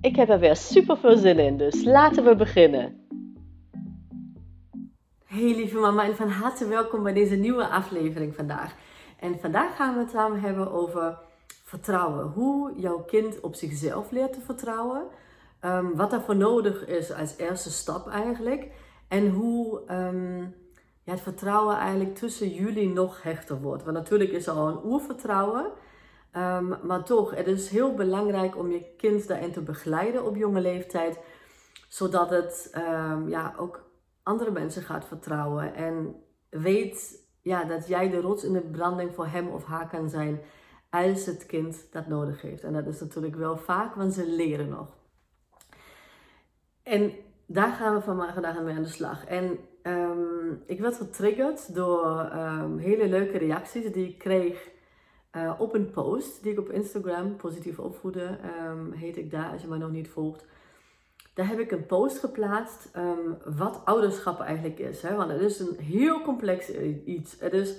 Ik heb er weer super veel zin in, dus laten we beginnen. Hey lieve mama en van harte welkom bij deze nieuwe aflevering vandaag. En vandaag gaan we het samen hebben over vertrouwen. Hoe jouw kind op zichzelf leert te vertrouwen. Um, wat daarvoor nodig is als eerste stap eigenlijk. En hoe ehm, ja, het vertrouwen eigenlijk tussen jullie nog hechter wordt. Want natuurlijk is er al een oervertrouwen. Um, maar toch, het is heel belangrijk om je kind daarin te begeleiden op jonge leeftijd. Zodat het um, ja, ook andere mensen gaat vertrouwen. En weet ja, dat jij de rots in de branding voor hem of haar kan zijn. Als het kind dat nodig heeft. En dat is natuurlijk wel vaak, want ze leren nog. En daar gaan we vandaag mee aan de slag. En um, ik werd getriggerd door hele leuke reacties die ik kreeg uh, op een post die ik op Instagram, positief opvoeden, um, heet ik daar als je mij nog niet volgt. Daar heb ik een post geplaatst wat ouderschap eigenlijk is. Hè? Want het is een heel complex iets. Het is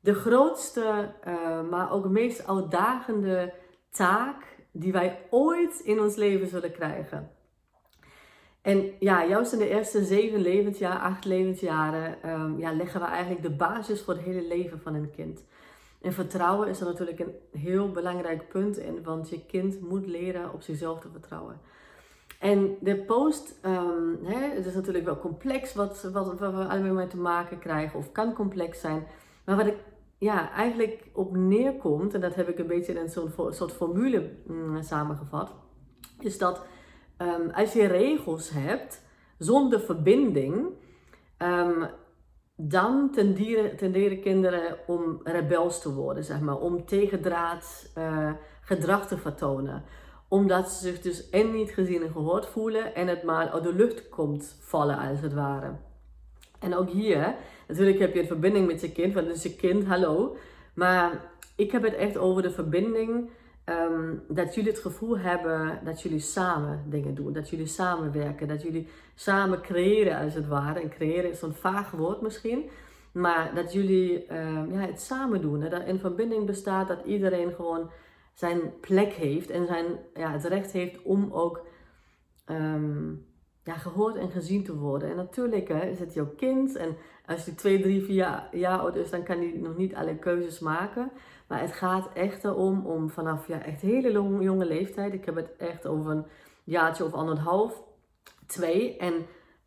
de grootste, uh, maar ook meest uitdagende taak die wij ooit in ons leven zullen krijgen. En ja, juist in de eerste zeven levensjaar, acht levensjaren, um, ja, leggen we eigenlijk de basis voor het hele leven van een kind. En vertrouwen is er natuurlijk een heel belangrijk punt in, want je kind moet leren op zichzelf te vertrouwen. En de post, um, hè, het is natuurlijk wel complex wat, wat, we allemaal mee te maken krijgen, of kan complex zijn. Maar wat ik ja, eigenlijk op neerkomt, en dat heb ik een beetje in zo'n soort formule mm, samengevat, is dat um, als je regels hebt zonder verbinding, um, dan tenderen, tenderen kinderen om rebels te worden, zeg maar, om tegendraad uh, gedrag te vertonen omdat ze zich dus en niet gezien en gehoord voelen en het maar uit de lucht komt vallen als het ware. En ook hier, natuurlijk heb je een verbinding met je kind, want het is je kind, hallo. Maar ik heb het echt over de verbinding Ehm, dat jullie het gevoel hebben dat jullie samen dingen doen. Dat jullie samenwerken. Dat jullie samen creëren als het ware. En creëren is zo'n vaag woord misschien. Maar dat jullie um, ja, het samen doen. Dat in verbinding bestaat dat iedereen gewoon zijn plek heeft. En zijn, ja, het recht heeft om ook um, ja, gehoord en gezien te worden. En natuurlijk hè, is het jouw kind. En als hij 2, 3, 4 jaar, oud is, dan kan hij nog niet alle keuzes maken. Maar het gaat echt erom om vanaf ja, echt hele jonge leeftijd. Ik heb het echt over een jaartje of anderhalf, twee. En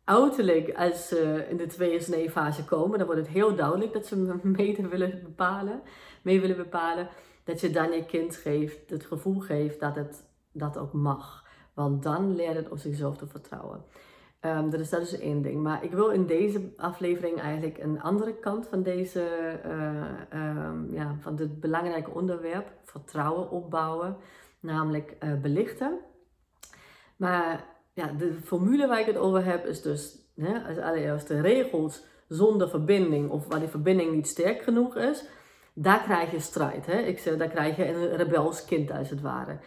uiterlijk, als ze in de tweeën fase komen, dan wordt het heel duidelijk dat ze mede willen bepalen, mee willen bepalen. Dat je dan je kind geeft, het gevoel geeft dat het dat ook mag. Want dan leert het op zichzelf te vertrouwen. Um, dat, is, één ding. Maar ik wil in deze aflevering eigenlijk een andere kant van deze, uh, um, ja, van dit belangrijke onderwerp, vertrouwen opbouwen, namelijk uh, belichten. Maar ja, de formule waar ik het over heb is dus hè, als allereerste regels zonder verbinding of waar die verbinding niet sterk genoeg is, daar krijg je strijd. Hè? Ik zeg, daar krijg je een rebels kind als het ware.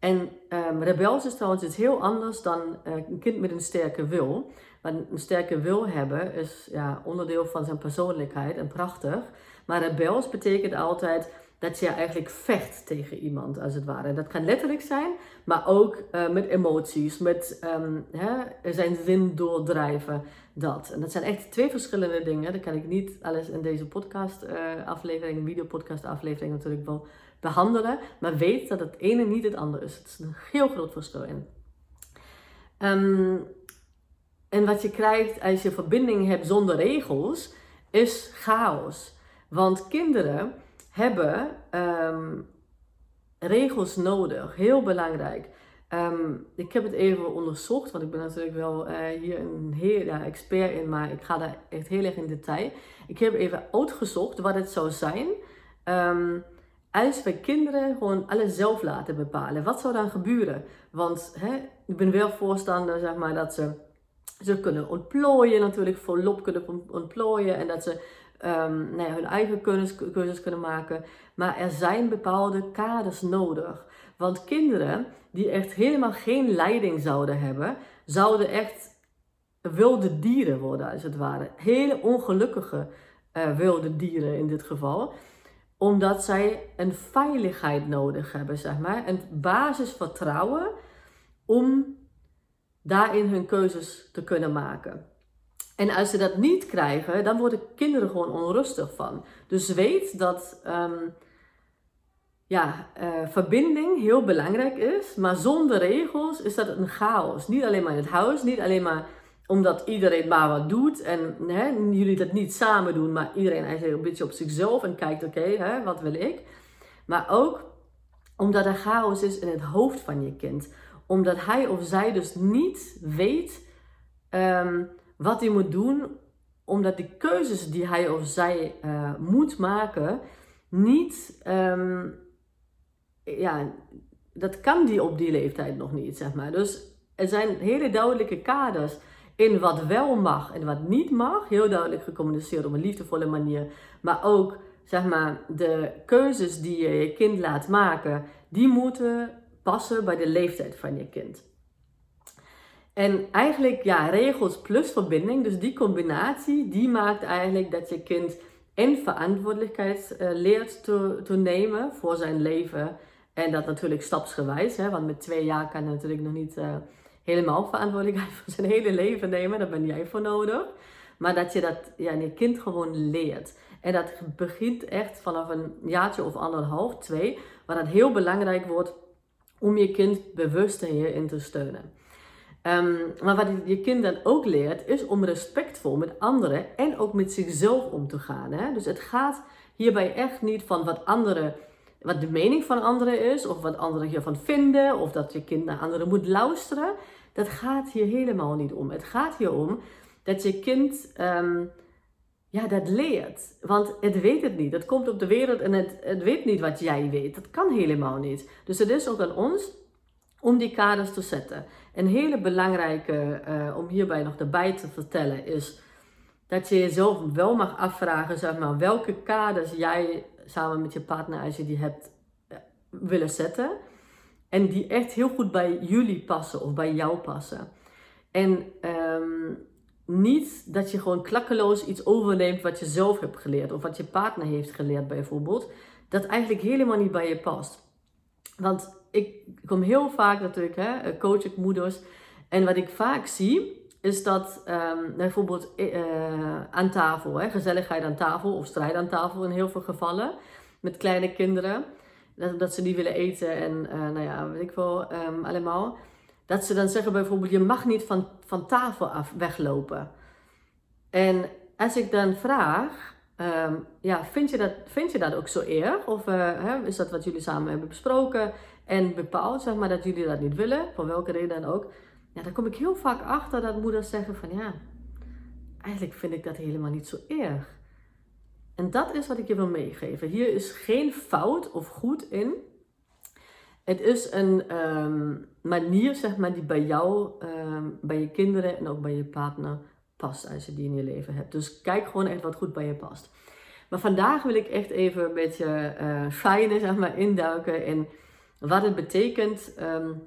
En um, rebels is trouwens iets heel anders dan uh, een kind met een sterke wil. Want een sterke wil hebben is ja, onderdeel van zijn persoonlijkheid en prachtig. Maar rebels betekent altijd dat je eigenlijk vecht tegen iemand, als het ware. En dat kan letterlijk zijn, maar ook uh, met emoties, met um, hè, zijn zin doordrijven, dat. En dat zijn echt twee verschillende dingen. Dat kan ik niet alles in deze podcast uh, aflevering, videopodcast aflevering natuurlijk wel behandelen. Maar weet dat het ene niet het andere is. Het is een heel groot verschil in. Um, en wat je krijgt als je verbinding hebt zonder regels, is chaos. Want kinderen hebben um, regels nodig. Heel belangrijk. Um, ik heb het even onderzocht, want ik ben natuurlijk wel uh, hier een heel ja, expert in, maar ik ga daar echt heel erg in detail. Ik heb even uitgezocht wat het zou zijn als we kinderen gewoon alles zelf laten bepalen. Wat zou dan gebeuren? Want hè, ik ben wel voorstander, zeg maar, dat ze, ze kunnen ontplooien natuurlijk, volop kunnen ontplooien. En dat ze um, nou ja, hun eigen keuzes kunnen maken. Maar er zijn bepaalde kaders nodig. Want kinderen die echt helemaal geen leiding zouden hebben, zouden echt wilde dieren worden, als het ware. Hele ongelukkige uh, wilde dieren in dit geval. Omdat zij een veiligheid nodig hebben, zeg maar. Een basisvertrouwen om daarin hun keuzes te kunnen maken. En als ze dat niet krijgen, dan worden kinderen gewoon onrustig van. Dus weet dat ehm, ja, uh, verbinding heel belangrijk is, maar zonder regels is dat een chaos. Niet alleen maar in het huis, niet alleen maar omdat iedereen maar wat doet en hè, jullie dat niet samen doen, maar iedereen eigenlijk een beetje op zichzelf en kijkt, oké, wat wil ik? Maar ook omdat er chaos is in het hoofd van je kind. Omdat hij of zij dus niet weet um, wat hij moet doen, omdat de keuzes die hij of zij uh, moet maken, niet, um, ja, dat kan die op die leeftijd nog niet, zeg maar. Dus er zijn hele duidelijke kaders in wat wel mag en wat niet mag. Heel duidelijk gecommuniceerd op een liefdevolle manier. Maar ook, zeg maar, de keuzes die je je kind laat maken, die moeten passen bij de leeftijd van je kind. En eigenlijk, ja, regels plus verbinding, dus die combinatie, die maakt eigenlijk dat je kind en verantwoordelijkheid uh, leert te, nemen voor zijn leven. En dat natuurlijk stapsgewijs, hè, want met twee jaar kan natuurlijk nog niet uh, helemaal verantwoordelijkheid voor zijn hele leven nemen. Daar ben jij voor nodig. Maar dat je dat ja, je kind gewoon leert. En dat begint echt vanaf een jaartje of anderhalf, twee, waar het heel belangrijk wordt om je kind bewust hierin te steunen. Um, maar wat je kind dan ook leert, is om respectvol met anderen en ook met zichzelf om te gaan. Hè? Dus het gaat hierbij echt niet van wat anderen, wat de mening van anderen is, of wat anderen hiervan vinden, of dat je kind naar anderen moet luisteren. Dat gaat hier helemaal niet om. Het gaat hier om dat je kind um, ja, dat leert. Want het weet het niet. Het komt op de wereld en het, het weet niet wat jij weet. Dat kan helemaal niet. Dus het is ook aan ons om die kaders te zetten. Een hele belangrijke uh, om hierbij nog erbij te vertellen is dat je jezelf wel mag afvragen, zeg maar, welke kaders jij samen met je partner, als je die hebt, uh, willen zetten. En die echt heel goed bij jullie passen of bij jou passen. En um, niet dat je gewoon klakkeloos iets overneemt wat je zelf hebt geleerd of wat je partner heeft geleerd bijvoorbeeld. Dat eigenlijk helemaal niet bij je past. Want ik kom heel vaak natuurlijk, hè, coach ik moeders. En wat ik vaak zie, is dat um, bijvoorbeeld uh, aan tafel, hè, gezelligheid aan tafel of strijd aan tafel in heel veel gevallen, met kleine kinderen, dat, dat ze niet willen eten en uh, nou ja, weet ik wel, um, allemaal. Dat ze dan zeggen bijvoorbeeld, je mag niet van, van tafel af weglopen. En als ik dan vraag, um, ja, vind je, dat, vind je dat ook zo erg? Of hè, is dat wat jullie samen hebben besproken? en bepaalt zeg maar, dat jullie dat niet willen, voor welke reden dan ook, ja, dan kom ik heel vaak achter dat moeders zeggen van ja, eigenlijk vind ik dat helemaal niet zo erg. En dat is wat ik je wil meegeven. Hier is geen fout of goed in. Het is een um, manier, zeg maar, die bij jou, um, bij je kinderen en ook bij je partner past als je die in je leven hebt. Dus kijk gewoon echt wat goed bij je past. Maar vandaag wil ik echt even een beetje uh, fijne, zeg maar, induiken in wat het betekent um,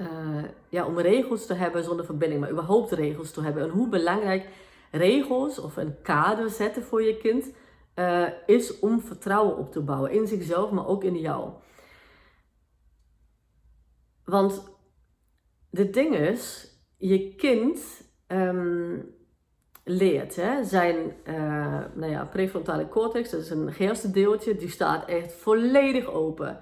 uh, ja, om regels te hebben zonder verbinding, maar überhaupt regels te hebben. En hoe belangrijk regels of een kader zetten voor je kind uh, is om vertrouwen op te bouwen in zichzelf, maar ook in jou. Want het ding is, je kind um, leert. Hè? Zijn uh, nou ja, prefrontale cortex, dat is een deeltje, die staat echt volledig open.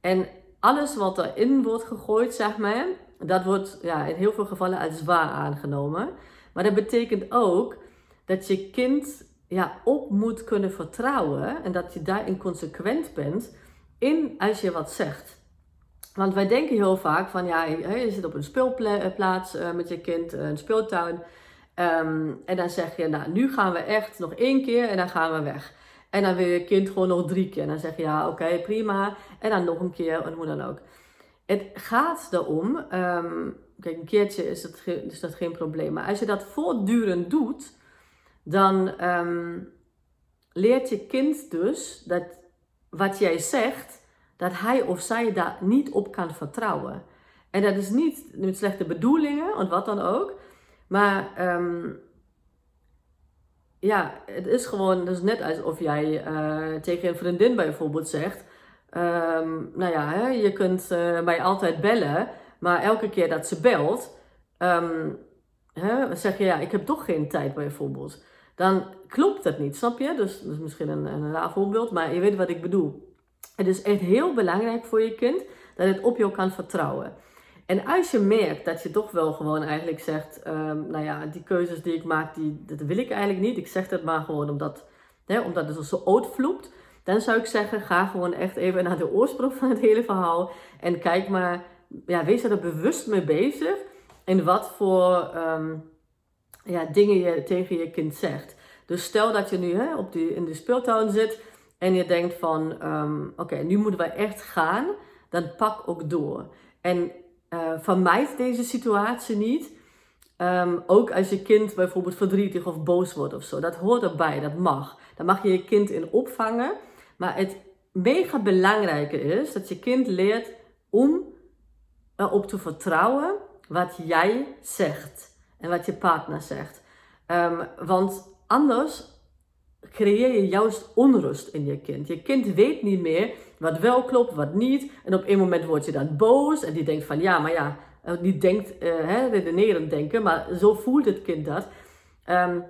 En alles wat erin wordt gegooid, zeg maar, dat wordt ja, in heel veel gevallen als waar aangenomen. Maar dat betekent ook dat je kind ja, op moet kunnen vertrouwen en dat je daarin consequent bent in als je wat zegt. Want wij denken heel vaak van ja, je zit op een speelplaats eh, met je kind, een speeltuin. Um, en dan zeg je, nou nu gaan we echt nog één keer en dan gaan we weg. En dan wil je kind gewoon nog drie keer. En dan zeg je ja, oké, prima. En dan nog een keer en hoe dan ook. Het gaat erom, ehm, kijk, een keertje is, het, is dat geen probleem, maar als je dat voortdurend doet, dan ehm, leert je kind dus dat wat jij zegt, dat hij of zij daar niet op kan vertrouwen. En dat is niet met slechte bedoelingen, of wat dan ook, maar ehm, ja, het is gewoon dus net alsof jij uh, tegen een vriendin bijvoorbeeld zegt, um, nou ja, hè, je kunt uh, mij altijd bellen, maar elke keer dat ze belt, um, hè, zeg je ja, ik heb toch geen tijd bijvoorbeeld. Dan klopt het niet, snap je? Dus dat is misschien een, een raar voorbeeld, maar je weet wat ik bedoel. Het is echt heel belangrijk voor je kind dat het op jou kan vertrouwen. En als je merkt dat je toch wel gewoon eigenlijk zegt, um, nou ja, die keuzes die ik maak, die, dat wil ik eigenlijk niet. Ik zeg dat maar gewoon omdat, hè, omdat het zo uitvloept. Dan zou ik zeggen, ga gewoon echt even naar de oorsprong van het hele verhaal. En kijk maar, ja, wees er bewust mee bezig. En wat voor um, ja, dingen je tegen je kind zegt. Dus stel dat je nu hè, op die, in de speeltuin zit en je denkt van, um, oké, nu moeten wij echt gaan. Dan pak ook door. En uh, vermijd deze situatie niet. Um, ook als je kind bijvoorbeeld verdrietig of boos wordt of zo. Dat hoort erbij, dat mag. Daar mag je je kind in opvangen. Maar het mega belangrijke is dat je kind leert om erop te vertrouwen wat jij zegt. En wat je partner zegt. Um, want anders creëer je juist onrust in je kind. Je kind weet niet meer wat wel klopt, wat niet. En op een moment word je dan boos en die denkt van ja, maar ja, eh, die denkt, uh, hè, redenerend denken, maar zo voelt het kind dat. Um,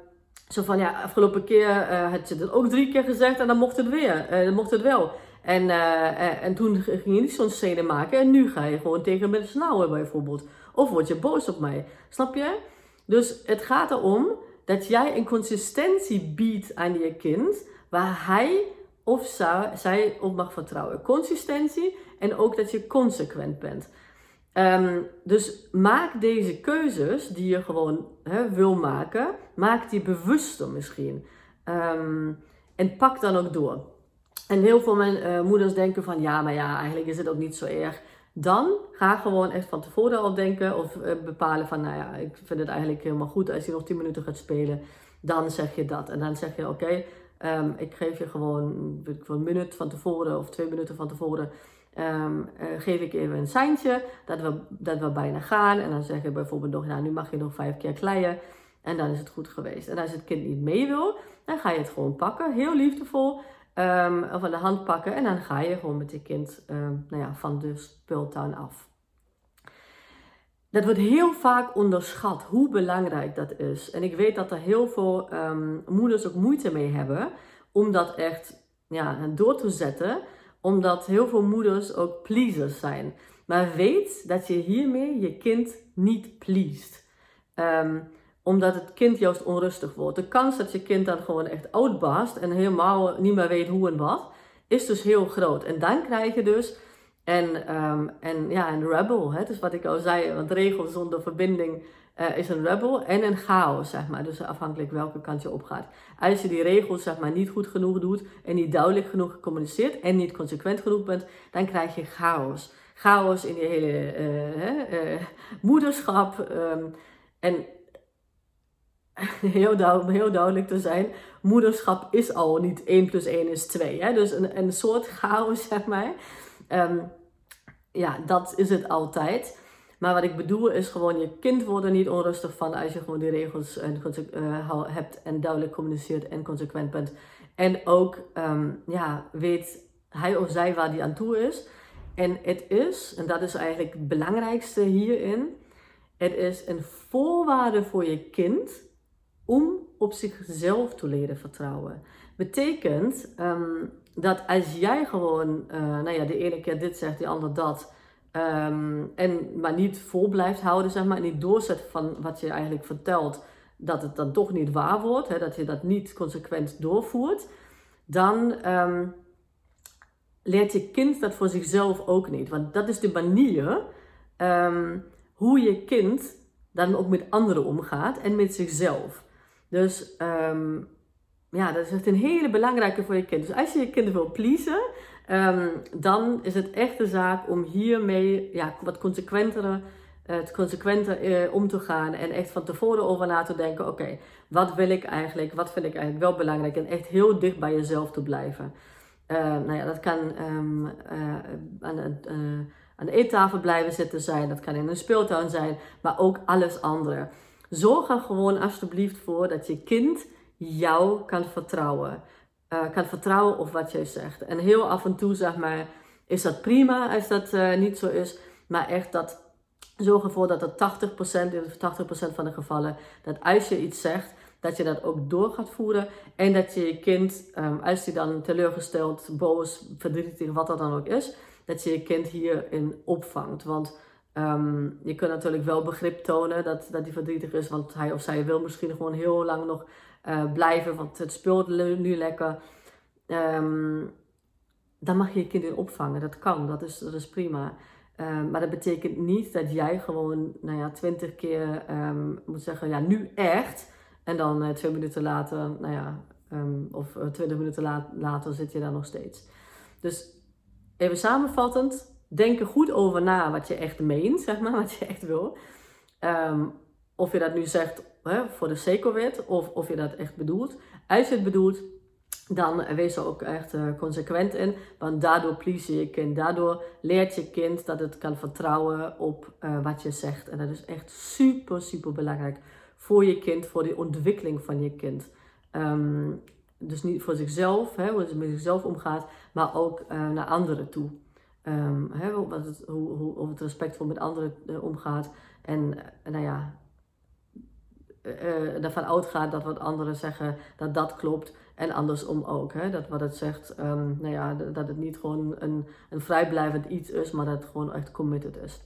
zo van ja, afgelopen keer uh, had je dat ook drie keer gezegd en dan mocht het weer, mocht het wel. En, en toen ging je niet zo'n scène maken en nu ga je gewoon tegen me snauwen bijvoorbeeld. Of word je boos op mij, snap je? Dus het gaat erom dat jij een consistentie biedt aan je kind waar hij of zij op mag vertrouwen. Consistentie en ook dat je consequent bent. Um, dus maak deze keuzes die je gewoon wil maken, maak die bewuster misschien. Um, en pak dan ook door. En heel veel mijn, uh, moeders denken van ja, maar ja, eigenlijk is het ook niet zo erg. Dan ga gewoon echt van tevoren al denken of uh, bepalen van nou ja, ik vind het eigenlijk helemaal goed als je nog 10 minuten gaat spelen. Dan zeg je dat. En dan zeg je oké, um, ik geef je gewoon een minuut van tevoren of twee minuten van tevoren um, uh, geef ik even een seintje dat we, dat we bijna gaan. En dan zeg je bijvoorbeeld nog, nou nu mag je nog vijf keer kleien. En dan is het goed geweest. En als het kind niet mee wil, dan ga je het gewoon pakken. Heel liefdevol. Um, of aan de hand pakken. En dan ga je gewoon met je kind um, nou ja, van de speeltuin af. Dat wordt heel vaak onderschat hoe belangrijk dat is. En ik weet dat er heel veel moeders ook moeite mee hebben om dat echt ja, door te zetten omdat heel veel moeders ook pleasers zijn. Maar weet dat je hiermee je kind niet pleest. Um, omdat het kind juist onrustig wordt. De kans dat je kind dan gewoon echt uitbarst en helemaal niet meer weet hoe en wat, is dus heel groot. En dan krijg je dus en, en ja, een rebel. Hè? Dus wat ik al zei, want regels zonder verbinding uh, is een rebel en een chaos, zeg maar. Dus afhankelijk welke kant je opgaat. Als je die regels zeg maar, niet goed genoeg doet en niet duidelijk genoeg communiceert en niet consequent genoeg bent, dan krijg je chaos. Chaos in je hele uh, uh, moederschap. Um, en heel, duidelijk, heel duidelijk te zijn, moederschap is al niet 1 plus 1 is 2. Hè? Dus een, een soort chaos, zeg maar. Um, ja, dat is het altijd. Maar wat ik bedoel is gewoon, je kind wordt niet onrustig van als je gewoon die regels en, uh, hebt en duidelijk communiceert en consequent bent. En ook um, ja, weet hij of zij waar die aan toe is. En het is, en dat is eigenlijk het belangrijkste hierin, het is een voorwaarde voor je kind om op zichzelf te leren vertrouwen. Betekent um, dat als jij gewoon, uh, nou ja, de ene keer dit zegt, de ander dat, um, en maar niet vol blijft houden, zeg maar, en niet doorzet van wat je eigenlijk vertelt, dat het dan toch niet waar wordt, hè, dat je dat niet consequent doorvoert, dan um, leert je kind dat voor zichzelf ook niet. Want dat is de manier hoe je kind dan ook met anderen omgaat en met zichzelf. Dus um, ja, dat is echt een hele belangrijke voor je kind. Dus als je je kinderen wil pleasen, ehm, dan is het echt de zaak om hiermee ja, wat consequentere het consequenter eh, om te gaan en echt van tevoren over na te denken: oké, wat wil ik eigenlijk? Wat vind ik eigenlijk wel belangrijk? En echt heel dicht bij jezelf te blijven. Uh, nou ja, dat kan uh, aan, aan, de eettafel blijven zitten zijn, dat kan in een speeltuin zijn, maar ook alles andere. Zorg er gewoon alsjeblieft voor dat je kind jou kan vertrouwen. kan vertrouwen op wat jij zegt. En heel af en toe, zeg maar, is dat prima als dat niet zo is, maar echt dat Zorg ervoor dat het 80%, in 80% van de gevallen, dat als je iets zegt, dat je dat ook door gaat voeren. En dat je je kind, um, als hij dan teleurgesteld, boos, verdrietig, wat dat dan ook is, dat je je kind hierin opvangt. Want ehm, je kunt natuurlijk wel begrip tonen dat, dat hij verdrietig is, want hij of zij wil misschien gewoon heel lang nog uh, blijven, want het speelt nu lekker. Um, dan mag je je kind in opvangen. Dat kan, dat is, dat is prima. Ehm, maar dat betekent niet dat jij gewoon, nou ja, twintig keer moet zeggen, ja, nu echt. En dan uh, twee minuten later, nou ja, of uh, twintig minuten later zit je daar nog steeds. Dus even samenvattend, denk er goed over na wat je echt meent, zeg maar, wat je echt wil. of je dat nu zegt hè, voor de zekerheid, of of je dat echt bedoelt. Als je het bedoelt, dan wees er ook echt uh, consequent in. Want daardoor please je je kind. Daardoor leert je kind dat het kan vertrouwen op uh, wat je zegt. En dat is echt super, super belangrijk voor je kind, voor de ontwikkeling van je kind. Um, dus niet voor zichzelf, hè, hoe het met zichzelf omgaat, maar ook uh, naar anderen toe. Um, hè, wat het, hoe, hoe, het respectvol met anderen omgaat. En nou ja, uh, ervan uitgaat dat wat anderen zeggen, dat dat klopt. En andersom ook. Hè? Dat wat het zegt, um, nou ja, dat het niet gewoon een, een vrijblijvend iets is, maar dat het gewoon echt committed is.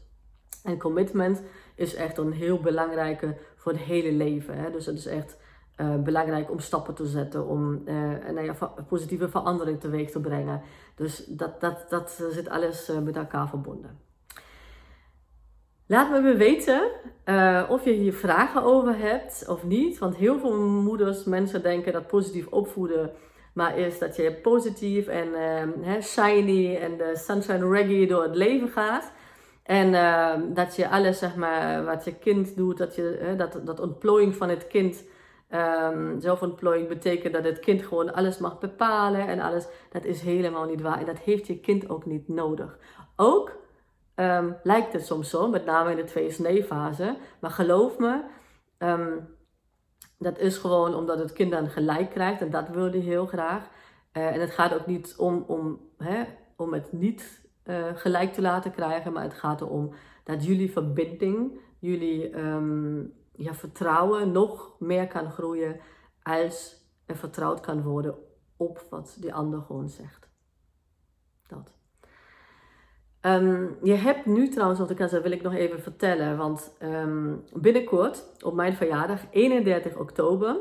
En commitment is echt een heel belangrijke voor het hele leven. Hè? Dus het is echt uh, belangrijk om stappen te zetten, om uh, nou ja, positieve verandering teweeg te brengen. Dus dat, dat, dat zit alles met elkaar verbonden. Laat me weten of je hier vragen over hebt of niet. Want heel veel moeders, mensen denken dat positief opvoeden maar is dat je positief en uh, shiny en de sunshine reggae door het leven gaat. En uh, dat je alles, zeg maar, wat je kind doet, dat, je, dat, dat ontplooiing van het kind, um, zelfontplooiing betekent dat het kind gewoon alles mag bepalen en alles. Dat is helemaal niet waar. En dat heeft je kind ook niet nodig. Ook um, lijkt het soms zo, met name in de twee fase Maar geloof me, um, dat is gewoon omdat het kind dan gelijk krijgt en dat wil hij heel graag. Uh, en het gaat ook niet om, om, hè, om het niet uh, gelijk te laten krijgen, maar het gaat erom dat jullie verbinding, jullie ja, vertrouwen nog meer kan groeien als er vertrouwd kan worden op wat die ander gewoon zegt. Dat. Um, je hebt nu trouwens, wat ik kan zeggen, wil ik nog even vertellen. Want um, binnenkort, op mijn verjaardag, 31 oktober,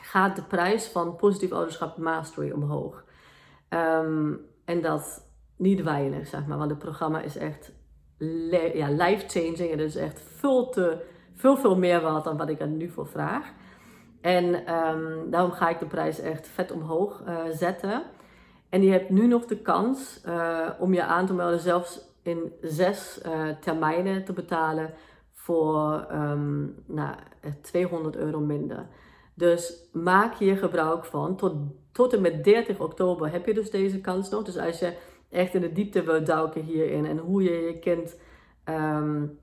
gaat de prijs van positief ouderschap mastery omhoog. Um, en dat niet weinig, zeg maar. Want het programma is echt ja, life-changing. Het is echt veel, te, veel, veel meer wat dan wat ik er nu voor vraag. En daarom ga ik de prijs echt vet omhoog uh, zetten. En je hebt nu nog de kans uh, om je aan te melden, zelfs in zes uh, termijnen te betalen voor um, nou, 200 euro minder. Dus maak hier gebruik van. Tot, tot en met 30 oktober heb je dus deze kans nog. Dus als je echt in de diepte wilt duiken hierin en hoe je je kind um,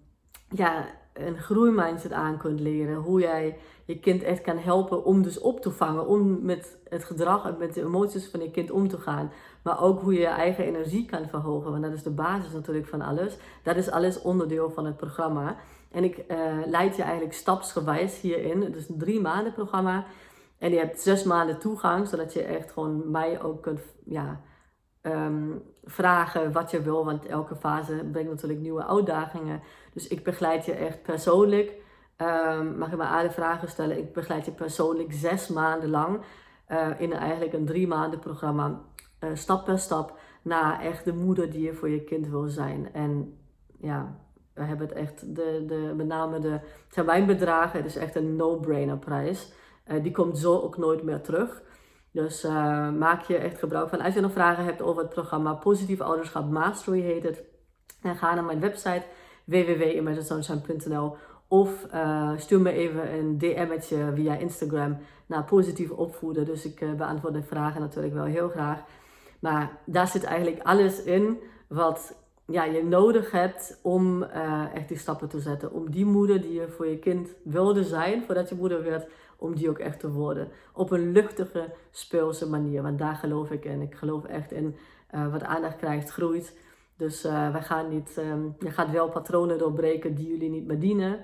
ja, een groeimindset aan kunt leren. Hoe jij je kind echt kan helpen om dus op te vangen. Om met het gedrag en met de emoties van je kind om te gaan. Maar ook hoe je je eigen energie kan verhogen. Want dat is de basis natuurlijk van alles. Dat is alles onderdeel van het programma. En ik uh, leid je eigenlijk stapsgewijs hierin. Het is een drie maanden programma. En je hebt zes maanden toegang. Zodat je echt gewoon mij ook kunt ja, um, vragen wat je wil. Want elke fase brengt natuurlijk nieuwe uitdagingen. Dus ik begeleid je echt persoonlijk. Um, mag je me alle vragen stellen? Ik begeleid je persoonlijk zes maanden lang. Uh, in eigenlijk een drie maanden programma. Uh, stap per stap naar echt de moeder die je voor je kind wil zijn. En ja, we hebben het echt, de, de, met name de termijnbedragen. Het is echt een no-brainer prijs. die komt zo ook nooit meer terug. Dus maak je echt gebruik van. Als je nog vragen hebt over het programma Positief Ouderschap Mastery heet het. Dan ga naar mijn website www.imaginesunshine.nl of stuur me even een DM'tje via Instagram naar positief opvoeden. Dus ik beantwoord de vragen natuurlijk wel heel graag. Maar daar zit eigenlijk alles in wat ja, je nodig hebt om echt die stappen te zetten. Om die moeder die je voor je kind wilde zijn voordat je moeder werd, om die ook echt te worden. Op een luchtige, speelse manier. Want daar geloof ik in. Ik geloof echt in uh, wat aandacht krijgt, groeit. Dus uh, wij gaan niet, um, je gaat wel patronen doorbreken die jullie niet meer dienen.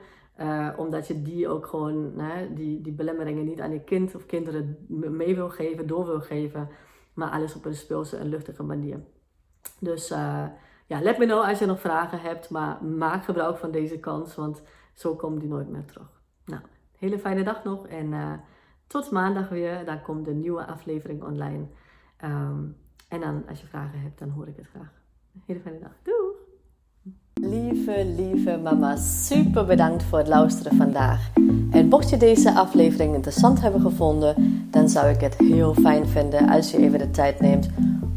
omdat je die ook gewoon, die, die belemmeringen niet aan je kind of kinderen mee wil geven, door wil geven. Maar alles op een speelse en luchtige manier. Dus ja, let me know als je nog vragen hebt. Maar maak gebruik van deze kans, want zo komt die nooit meer terug. Nou, hele fijne dag nog en uh, tot maandag weer. Dan komt de nieuwe aflevering online. Um, en dan als je vragen hebt, dan hoor ik het graag. Hele fijne dag. Doei! Lieve, lieve mama, super bedankt voor het luisteren vandaag. En mocht je deze aflevering interessant hebben gevonden, dan zou ik het heel fijn vinden als je even de tijd neemt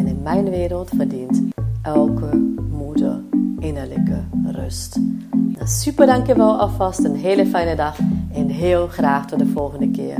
En in mijn wereld verdient elke moeder innerlijke rust. Nou, super dankjewel alvast, een hele fijne dag en heel graag tot de volgende keer.